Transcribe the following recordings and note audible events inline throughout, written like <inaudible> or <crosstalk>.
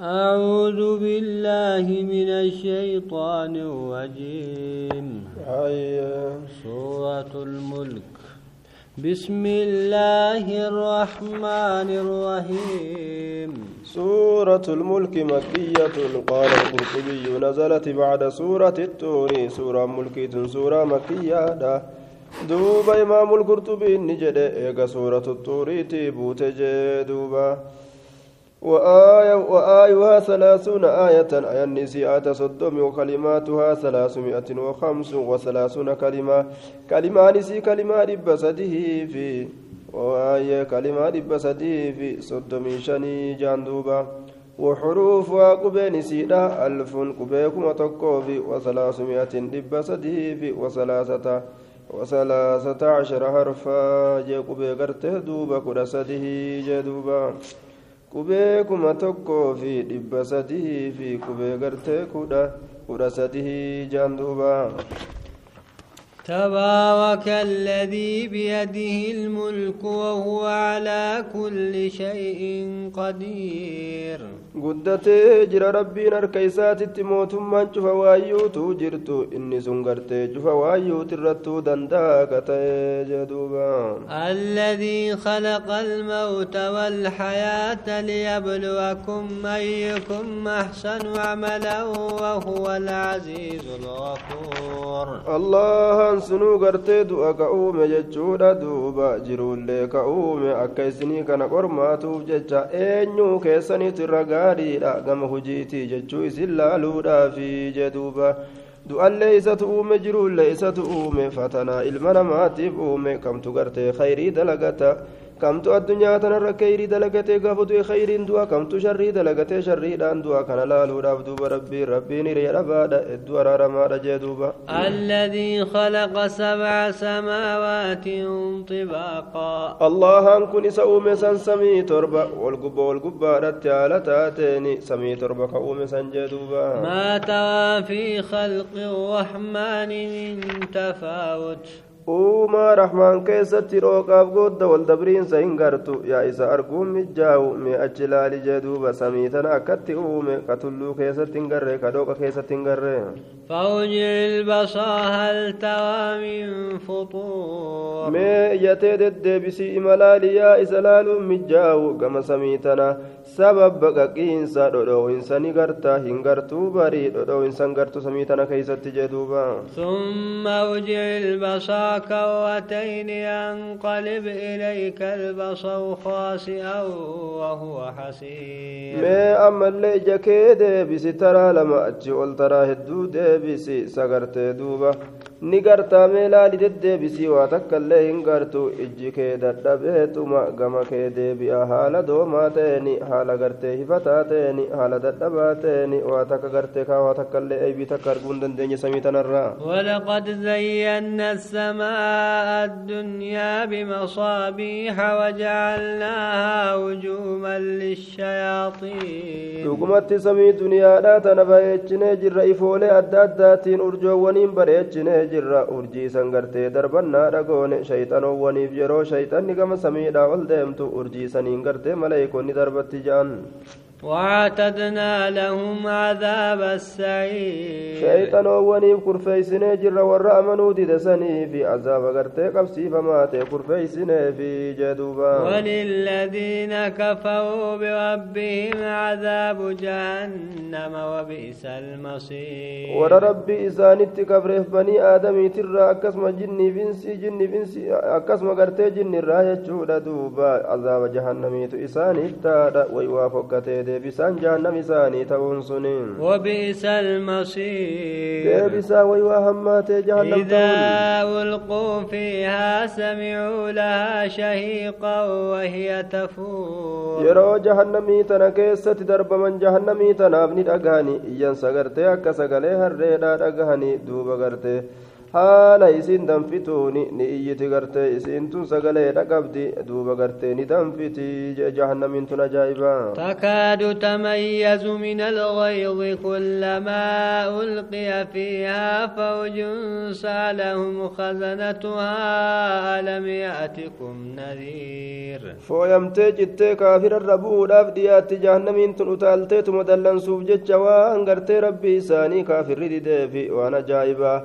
أعوذ بالله من الشيطان الرجيم. سورة الملك. بسم الله الرحمن الرحيم. سورة الملك مكية. قال القرطبي نزلت بعد سورة التور سورة ملكية سورة مكية. دوبا إمام القرطبي نجد إيقا سورة التور تيبوت دوبا وآية وآيها ثلاثون آية آية النسيئة صدم وكلماتها ثلاثمائة وخمس وثلاثون كلمة. كلمة نسي كلمة رب سده في وآية كلمة رب سده في صدم شني جاندوبا. وحروفها قبين سيدا ألف قبيكم تقوفي وثلاثمائة رب سده في وثلاثة وثلاثة عشر حرفا. جي قبي قرتة دوبا كرسده سده جدوبا qubee kuma tokkoo fi dhibba sadii fi qubee gartee kudha kudha sadii jaan تبارك الذي بيده الملك وهو على كل شيء قدير. قدت جرى ربي نار كيسات التموت من جفوايو توجرتو إني سنغرت جفوايو ترتو دنداك تيجدوبان الذي خلق الموت والحياة ليبلوكم أيكم أحسن عملا وهو العزيز الغفور. الله waan sunuu gartee du'a ka uume jechuudha duuba jiruullee ka uume akka isinii kana qormaatuuf jecha eenyuu keessaniitu irra gaariidha gama hujiitii jechuu isin laaluudhaafi jedhuuba du'allee isatu uume jiruullee isatu uume fatanaa ilma namaatiif uume kamtu gartee khayrii dalagata kamtu addunyaa tanarra khayrii dalagatee gaafa du'e khayriin du'a kamtu sharrii dalagatee sharriidhaan du'a kana laaluudhaaf duuba rabbiin rabbiin hiriya dhabaadha hedduu araaramaadha jee duuba الذي خلق سبع سماوات طباقا allahan kun isa uume san samii torba walgubba walgubbaadhatti haala taateeni samii torba ka uume san jee duuba ما ترى في خلق الرحمن من تفاوت uumaa rahmaan keessatti dhooqaaf goodda waldabriinsa hin gartu. Yaa isa arguun mijaa'u mee achi laali jee duuba samii tana akkatti uume ka tulluu keessatti hin garre ka dhooqa keessatti hin garre. Mee yatee deddeebisii imalaali yaa isa laaluun mijaa'u gama samii tana sababa baqaqiinsa dhodhoo'insa ni garta hin gartuu barii dhodhoo'insa hin gartu samii tana keessatti jee duuba. ركوتين ينقلب إليك البصر خاسئا وهو حسين ما أما اللي جكي بسي ترى لما أتي قلت راه بسي سقرت دوبة ni gartaa mee laali deddeebisii waa takkaillee hin gartu ijji kee dadhabeetuma gama kee deebi'a haala doomaa ta'eni haala gartee hifataa ta'eni haala dadhabaa ta'eni waa takka gartee kaa waa takkaillee eebii takka arguu hin dandeenye samii tanarraa ولقد زينا السماء الدنيا بمصابيح وجعلناها رجوما للشياطين dhugumatti samii duniyaadhaa tana bareechinee jirra ifoolee adda addaatiin urjoowwaniin bareechinee jirra urjii san gartee darbannaa dhagoone shayxanoowwaniif yeroo shayxanni gama samiidhaa ol deemtu urjii saniin gartee maleeykonni darbatti ja'an وعتدنا لهم عذاب السعير. شيطان وني كرفي سنه جرا ورا امنو ديدسني في عذاب غرت قبسي فما تي كرفي سنه في جدوبا. وللذين كفوا بربهم عذاب جهنم وبئس المصير. ورب اذا كفر بني آدم ترى أكسم جني بنسي جني بنسي أكسم غرت جني راي تشودا دوبا. عذاب جهنم تو اساني تا ويوافقته deebisaan jahannam isaanii ta'uun suni wabi'isa almasiir deebisaa wayi waa hammaatee jahannam ta'uun. idaa ulquu fiihaa samicuu lahaa shahiiqan wahiya tafuur yeroo jahannamii tana keessatti darbaman jahannamii tanaaf ni dhagahani iyyan sagartee akka sagalee harreedhaa dhagahani duuba gartee haala isiin danfituuni ni iyyiti gartee isiintun sagaleedha qabdi duuba gartee ni danfiti jee jahannamiin tun ajaa'ibaa تكاد تميز من الغيظ كلما ألقي فيها فوج سألهم خزنتها ألم يأتكم نذير fooyamtee cittee kaafirarra bu'uudhaaf dhiyaatti jahannamiin tun utaalteetuma dallansuuf jecha waan gartee rabbii isaanii kaafirri dideefi waan ajaa'ibaa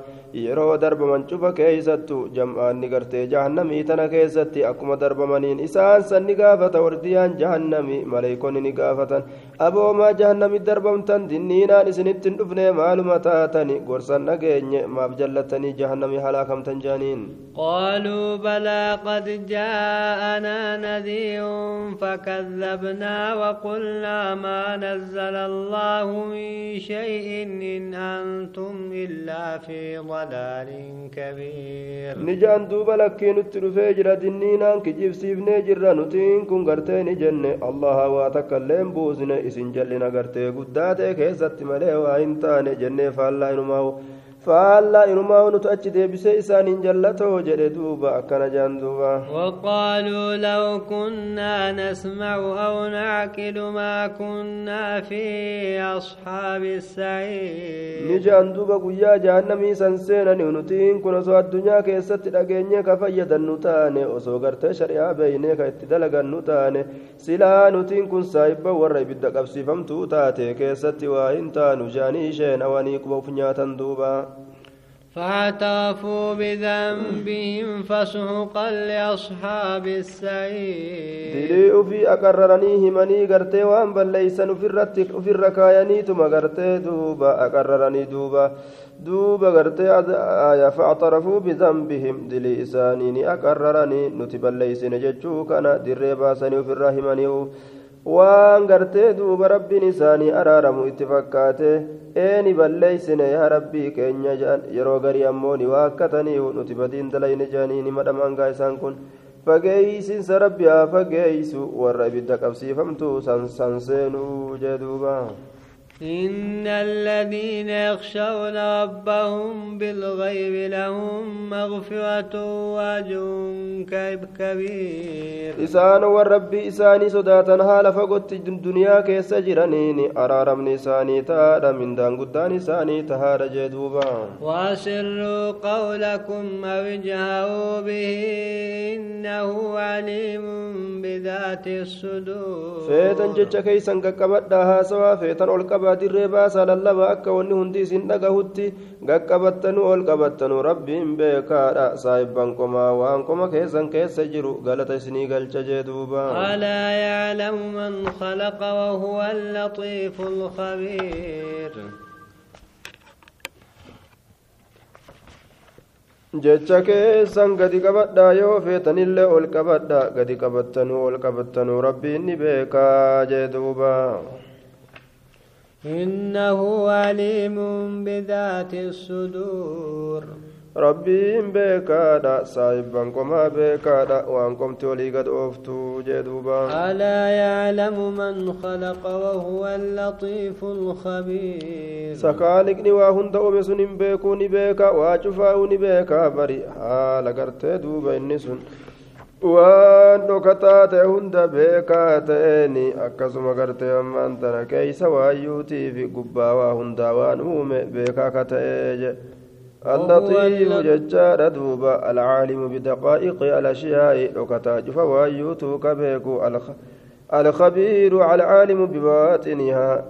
yeroo darbaman cufa keeysattu jam'aanni gartee jahannamii tana keessatti akkuma darbamaniin isaan sanni gaafata wardiyaan jahannami maleeykonni ni gaafatan aboomaa jahannami darbamtan dinniinaan isinitti hin dhufne maaluma taatani gorsan dhageenye maaf jallattanii jahannami halaakamtan jaaniin قالوا بلى قد جاءنا نذير فكذبنا وقلنا ما نزل الله من شيء إن أنتم إلا في ضلال كبير nijaan duuba lakkii nutti dhufee jira dinniinaan kijibsiifnee jirra nutiin kun gartee ni jenne allaha waa takka illeen buusne isin jallina gartee guddaa ta'e keessatti malee waa achi deebisee isaaniin jallatoo jedhe duuba akkana jaan duuba وقالوا لو كنا نسمع أو نعقل ما كنا في أصحاب السعير duuba guyyaa jahannamii san seenani nutiin kun osoo addunyaa keessatti dhageenye ka fayyadannu taane osoo gartee shari'aa beeynee ka itti dalagannu taane silaa nutiin kun saahibba warra ibidda qabsiifamtuu taate keessatti waa hin فاعترفوا بذنبهم فسوقا لأصحاب السعير. دليل في اكررنيه ماني غرتي وان بل ليس في الركاياني ثم غرتي دوبا اكررني دوبا دوبا غرتي فاعترفوا بذنبهم دليل اكررني نتبا ليس نجتشوك أنا دري باسني في الرحماني waan gartee duuba rabbiin isaanii araaramu itti fakkaate eeni balleeysine yaa rabbii keenya jedhan yeroo garii ammoo ni waakkataniihu nuti badiin dalayne jedhanii ni madhamaangaa isaan kun fageeysinsa rabbi haa fageeysu warra ibidda qabsiifamtu san san seenuu jee duuba إن الذين يخشون ربهم بالغيب لهم مغفرة وأجر كبير. إسان والرب إساني صداتا هالا فقلت الدنيا كي سجرانين أرار من إساني تارا من دان قدان إساني تهارا جدوبا. وأسروا قولكم أو به إنه عليم بذات الصدور. فيتن جتشا كي كبدا ها سوا فيتن dirree baasaa lallabaa akka wanni hundi isin dhagahutti gaqqabattanu ol qabattanu. Rabbiin beekaadha saahibban qomaa waan qoma keessan keessa jiru galata isinii galcha jee duuba. Alaa yaclamu man khalaqa wahuwa allaxiifu alkhabiir jecha keessan gadi qabadhaa yoo feetanillee ol qabadha gadi qabattanuu ol qabattanuu rabbiin ni beekaa jee duuba. إنه عليم بذات الصدور. ربين بكادا صايبا كما بكادا وانكم تولي قد أفتو جدوبا. ألا يعلم من خلق وهو اللطيف الخبير. سكالك نواهن دومسن بيكوني بيكا واجفاوني بيكا بري حالا قرتي دوبا النسون waan dhokataa ta'e hunda beekaa ta'eeni akkasuma gartee ammaan tana keeysa waayyuutiif gubbaa waa hundaa waan uume beekaa ka ta'ee je اللطيف ججار دوبا العالم بدقائق الأشياء لكتا جف وايوتو كبيكو الخ... الخبير العالم بباطنها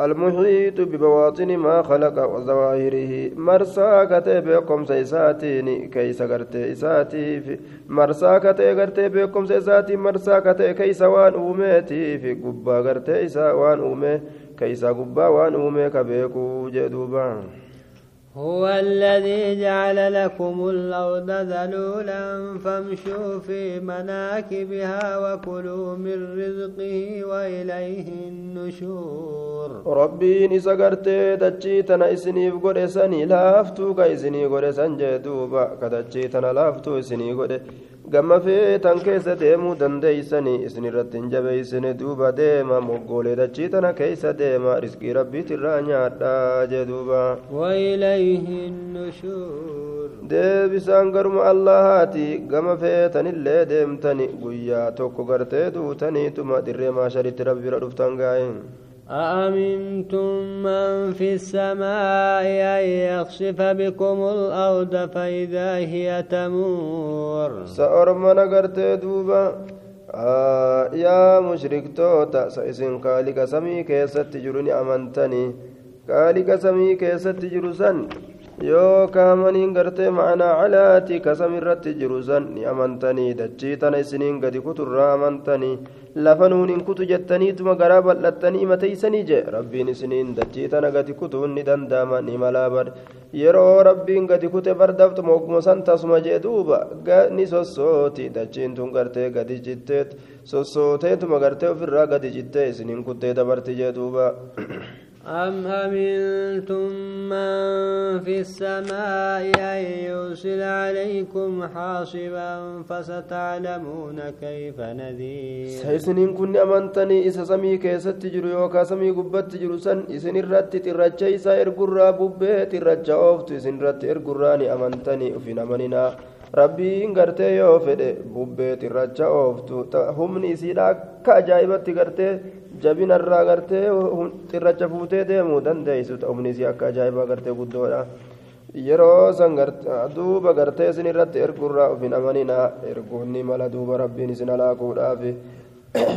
المحيط ببواطن ما خلق وظواهره. مرسا كتي بكم سيساتين كيس غرتي إساتي في مرسا كتي غرتي بكم سيساتي مرسا كتي كيس وان أوميتي في قبا غرتي إسا وان أومي كيس قبا وان أومي كبيكو جدوبان. هو الذي جعل لكم الأرض ذلولا فامشوا في مناكبها وكلوا من رزقه وإليه النشور. ربي نسقرت تجيتنا إسني قرسني لافتو كإسني قرسن جدوبا كتجيتنا لافتو إسني قرسن gama feetan keessa deemuu dandeeysanii isin irratti hin jabeeysine duuba deema moggoolee dachii tana keeysa deema risqii rabbiitirraa nyaadhaa jee duuba deebisaan garuma allahaati gama feetanillee deemtani guyyaa tokko gartee duutaniituma dirree maasharitti rabbi bira dhuftan gaa'in أأمنتم من في السماء أن يخسف بكم الأرض فإذا هي تمور؟ سأرمنا قرت دوبا. آه يا مشرك توتا سيسن قالك سمي كيست جرني أمنتني. قالك سمي كيست جرسن. Yoo kaamaniin gartee ma'anaa calaati kasam jiru san ni amantanii dachii tana isiniin gadi kuturraa amantanii lafa nuuniin kutu jettaniituma garaa bal'attanii mateeysanii jee rabbiin isiniin dachii tana gadi kutuun ni danda'ama ni malaa bar yeroo rabbiin gadi kute bardaftu mogguma san tasuma jee duuba ni sossooti dachiin tun gartee gadi jitteet sossooteetuma gartee ofirraa gadi jittee isiniin kuttee dabarti jee duuba أم أمنتم من في السماء أن يرسل عليكم حاصبا فستعلمون كيف نذير؟ سيسنين كن أمنتني إسا سمي كيست تجرو يوكا سمي قبت تجرو سن إسن الرت ترجى إسا إرقرى ببه ترجى أوفت إسن رت إرقراني أمنتني أفين أمننا. rabbiin gartee yoo fedhe bubbee xirracha ooftu humni isiidha akka ajaa'ibatti gartee jabinarraa gartee xirracha fuutee deemuu dandeeysu humni isii akka ajaa'ibaa gartee guddoodha yeroo san duuba gartee isin irratti erguurraa ufin amanina erguunni mala duuba rabbiin isin halaakuudhaaf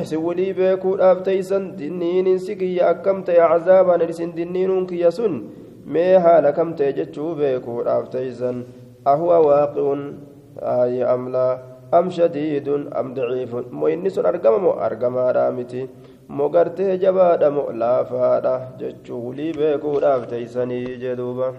isin walii beekuudhaaf teeysan dinniinin si kiyya akkam ta'e cazaabaan isin dinniinuun kiyya sun mee haala kam ta'e jechuu beekuudhaaf teeysan ahuwa waaqi'un am laa am shadiidun am daciifun mo inni sun argama mo argamaadha miti mo gartee jabaadha mo laafaadha jechuu wulii beekuudhaaf teeysanii jedhuuba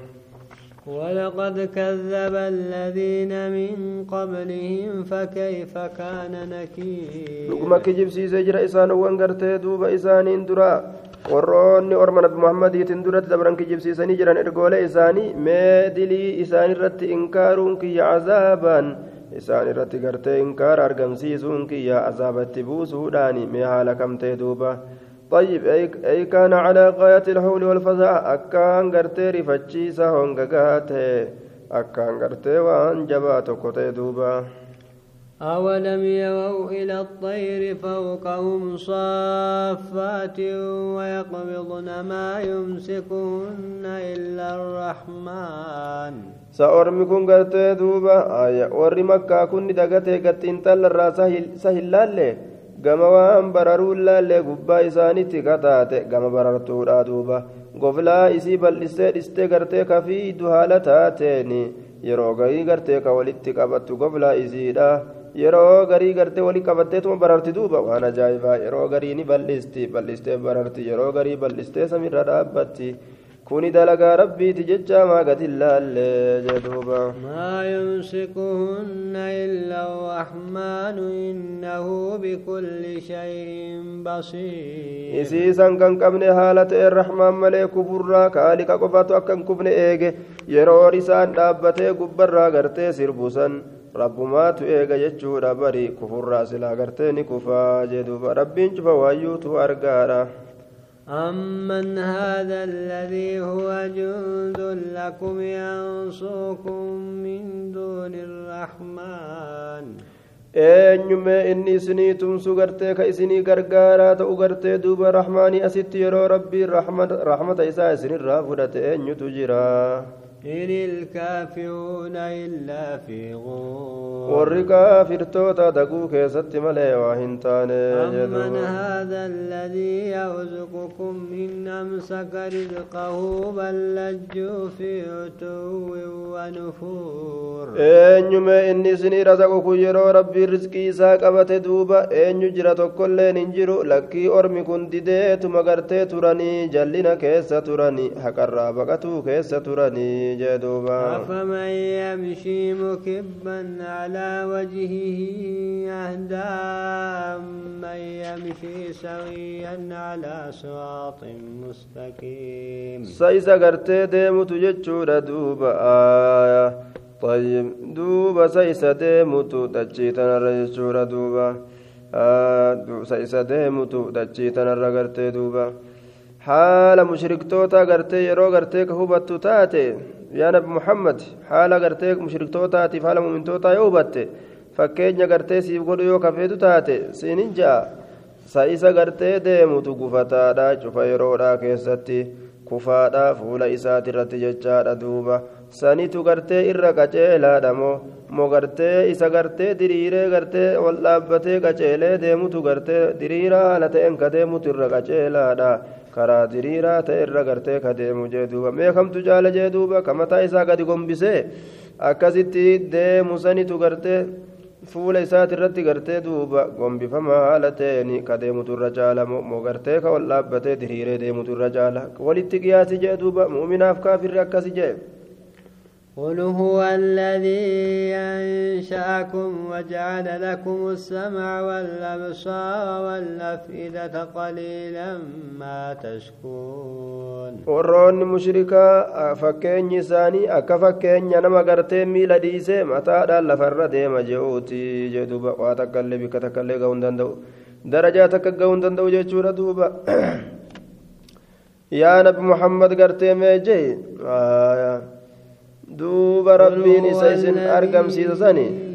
ولقد كذب الذين من قبلهم فكيف كان نكير لقما كجب سيسي جرى إسان وانقرتي دوب إسانين درا warroonni orma nabi muhammadiitin duratti dabran kijibsiisanii jiran ergoolee isaanii mee dilii isaan irratti inkaaruun kiyya cazaabaan isaan irratti gartee inkaara argamsiisuun kiyya azaabatti buusuudhaani mee haala kamtee duuba طيب أي كان على غاية الحول والفزع أكان قرتي رفتشيسا هونغاته أكان قرتي وان جباتو كتي دوبا أولم يروا إلى الطير فوقهم صافات ويقبضن ما يمسكهن إلا الرحمن سأرمي كن قرتي دوبا آية وري مكة كن دقتي قد انتل الراس سهل لالي gama waan bararuullee gubbaa isaanitti kataate gama barartuudha duuba goflaa isii bal'istee dhistee gartee kafiidu haala taateen yeroo garii gartee ka walitti qabattu goflaa isiidha yeroo garii gartee walii qabatteetuma bararti duuba waan ajaa'ibaa yeroo garii ni bal'isti bal'istee bararti yeroo garii bal'istee samirra dhaabbatti. kuni dalagaa rabbiiti jecha maa gatilaallee jedhuuba maa yumsikuhunna illa arrahmaanu innahu bikulli shayin basiir isiisan kan qabne haala ta'e rahmaan malee kuburraa kaalika qofatu akka hin kubne eege yeroo isaan dhaabbatee gubbarraa gartee sirbusan rabbumaatu eega jechuudha bari kufurraa silaa gartee ni kufaa jedhuuba rabbiin cufa waayyuutu argaadha أمن هذا الذي هو جند لكم ينصركم من دون الرحمن eenyume inni isinii tumsu gartee ka isinii gargaaraa ta'u gartee duuba rahmaanii asitti yeroo rabbiin rahmata isaa isinirraa fudhate eenyutu jira إن الكافرون إلا في غرور warri kaafirtoota daguu keessatti malee waa hin taane أمن هذا الذي يرزقكم إن أمسك رزقه بل لجوا في عتو ونفور eenyume inni isinii razaqu kun yeroo rabbiin rizqii isaa qabate duuba eenyu jira tokkolleen hin jiru lakkii ormi kun dideetuma gartee turanii jallina keessa turanii haqarraa baqatuu keessa turanii جدوبا أفمن يمشي مكبا على وجهه يهدى من يمشي سويا على صراط مستقيم. سيسا قرتي ديمو تججو دوبا آية. طيب دوبا سيسا ديمتو دجيتنا رجشورا دوبا سيسا ديمتو دجيتنا رغرتي دوبا. حال مشركتوتا غرتي يرو غرتي كهوبتو تاتي. yaa nabi muhammad haala gartee mushriktootaatiif haala mu'mintootaa yoo hubatte fakkeenya gartee siif godhu yoo kafeetu taate siinin ja'a sa'isa gartee deemutu gufataadha cufa yeroodhaa keessatti kufaadha fuula isaati irratti jechaadha duuba sanitu gartee irra qaceelaadha moo moo gartee isa gartee diriiree gartee wal dhaabbatee qaceelee deemutu gartee diriiraa haala ta'een ka deemutu irra qaceelaadha. Karaa diriiraa ta'e irra gartee ka deemu jee duuba meekamtu jaala jee duuba ka mataa isaa gadi gombisee akkasitti deemu sanitu gartee fuula isaati irratti gartee duuba gombifamaa haala ta'een ka deemutu irra caala moo gartee ka wal dhaabbatee diriiree deemutu irra caala walitti qiyaasi jee duuba mu'minaaf kaafirri akkasi jee قل هو الذي أنشأكم وجعل لكم السمع والأبصار والأفئدة قليلا ما تشكون ورون مشركا فكين يساني أكا فكين ينما قرتين ميلا ديسي متى دال لفر ديما جئوتي جدوبا واتكالي بك تكالي قون دندو درجاتك قون دندو جيشورا دوبا <clears throat> يا نبي محمد قرتين ميجي آه duuba rabbiin isa isin argamsiisasani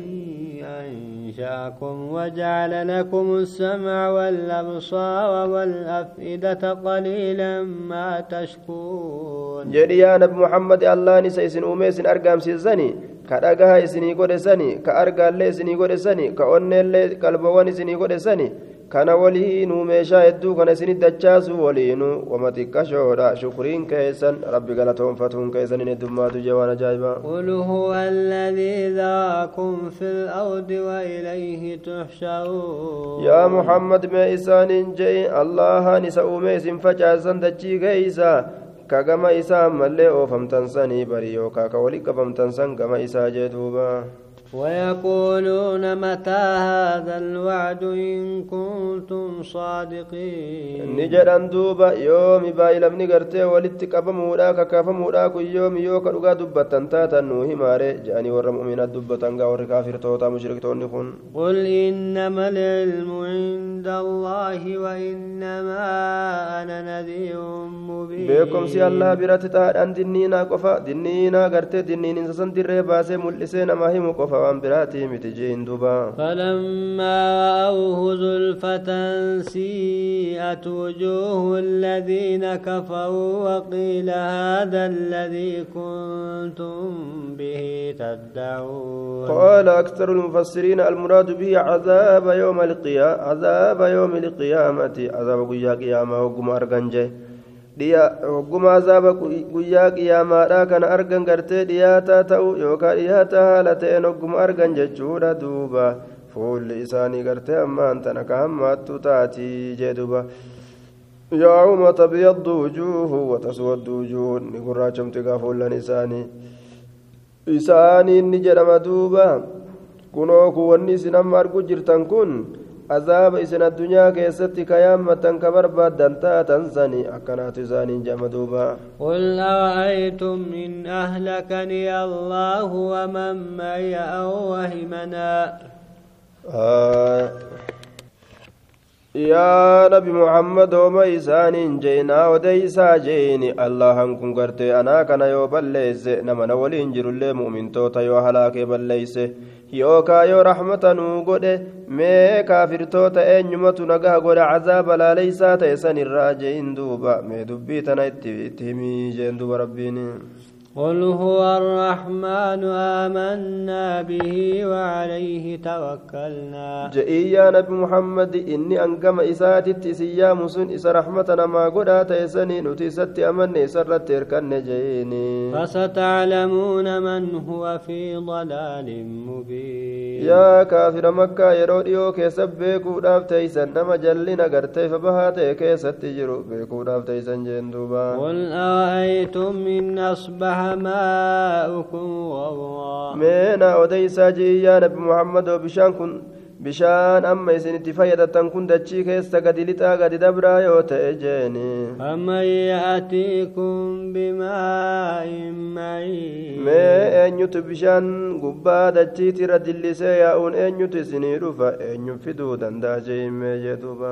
أنشأكم وجعل لكم السمع والأبصار والأفئدة قليلا ما تشكون جدي يا نبي محمد الله نسى إسن أميس أرقام سيزني كأرقها إسني قد سني كأرقى اللي إسني قد سني كأن اللي قلبوان إسني قد سني. Kana waliinuu meeshaa hedduu kana isinit dachaasu waliinuu wama xiqqashoodha shukriin keessan rabbi galatoonfatuun keessan hin heddummaatu jee waan ajaa'ibaa قل هو الذي ذاكم في الأرض وإليه تحشرون يا محمد ما إسان جي الله نسأو ميسن فجأسا دجي كيسا كما إسان ملي أوفمتن سني بريو كاكا ولي كفمتن سن كما إسا جدوبا ويقولون متى هذا الوعد إن كنتم صادقين؟ نجدان دوبا يوم بايلم نغرتي ولتك أبمودا ككافمودا كل يوم يوكا رغا دبتن تاتا نوهي ماري. جاني ور مؤمنات دبتن غا كافر توتا مشرك توني قل إنما العلم عند الله وإنما أنا نذير مبين. بكم سي الله برات تاعن دنينا قفا دنينا غرتي دنين انسان دري باسي ما هي مقفا. وأن براتي متجين دوبا. فلما رأوه زلفة سيئت وجوه الذين كفروا وقيل هذا الذي كنتم به تدعون. قال أكثر المفسرين المراد به عذاب يوم القيامة عذاب يوم القيامة. عذاب قيامة وقم أرغنجه hogguma azaaba guyyaa qiyaamaadha kana argan gartee dhiyaataa ta'u yookaan dhiyaataa haala ta'een hogguma argan jechuudha duuba fuulli isaanii gartee ammaan tana ka hammaattu taatii jee duuba يوم تبيض وجوه وتسود وجوه نقرا شمت غافولن إساني إساني نجرم دوبا كنوك وني سنم أرجو جرتن كن عذاب إسن الدنيا كيستي كيامة كبربا دنتا تنسني أكنات زاني جمدوبا قل أرأيتم إن أهلكني الله ومن معي أو وهمنا؟ آه. Yaa nabi muhammad ooma isaaniin jeenaa odeysaa jeeni allahan kun gartee anaa kana yoo balleeyse namana waliin jirullee mu'mintoota yoo halaakee balleeyse yookaa yoo raxmata nuu godhe mee kaafirtoota eenyumatu nagaha godhe cazaaba laaleysaa ta'e san irraa jeein duuba mee dubbii tana itti himii jeen duuba rabbiin قل هو الرحمن آمنا به وعليه توكلنا. جئي يا نبي محمد إني أنقم إساتت إسيا مسن إس رحمتنا ما قد آتيسني نتيست أمن إسرت إركن جئيني فستعلمون من هو في ضلال مبين. يا كافر مكة يرود يو كيسب بيكو داف تيسن نما جلنا قرتي فبهات كيست تجرو بيكو داف تيسن جندوبا قل أرأيتم إن أصبح ماؤكم غورا مينا وديسا جي يا نبي محمد وبشان كن bishaan amma isinitti fayyadatan kun dachii keessa gadi lixaa gadi dabraa yoo ta'e jeeni فمن يأتيكم بماء معين mee eenyutu bishaan gubbaa dachiiti irra dillisee yaa'uun eenyutu isinii dhufa eenyu fiduu danda'a jeehimmee jee duuba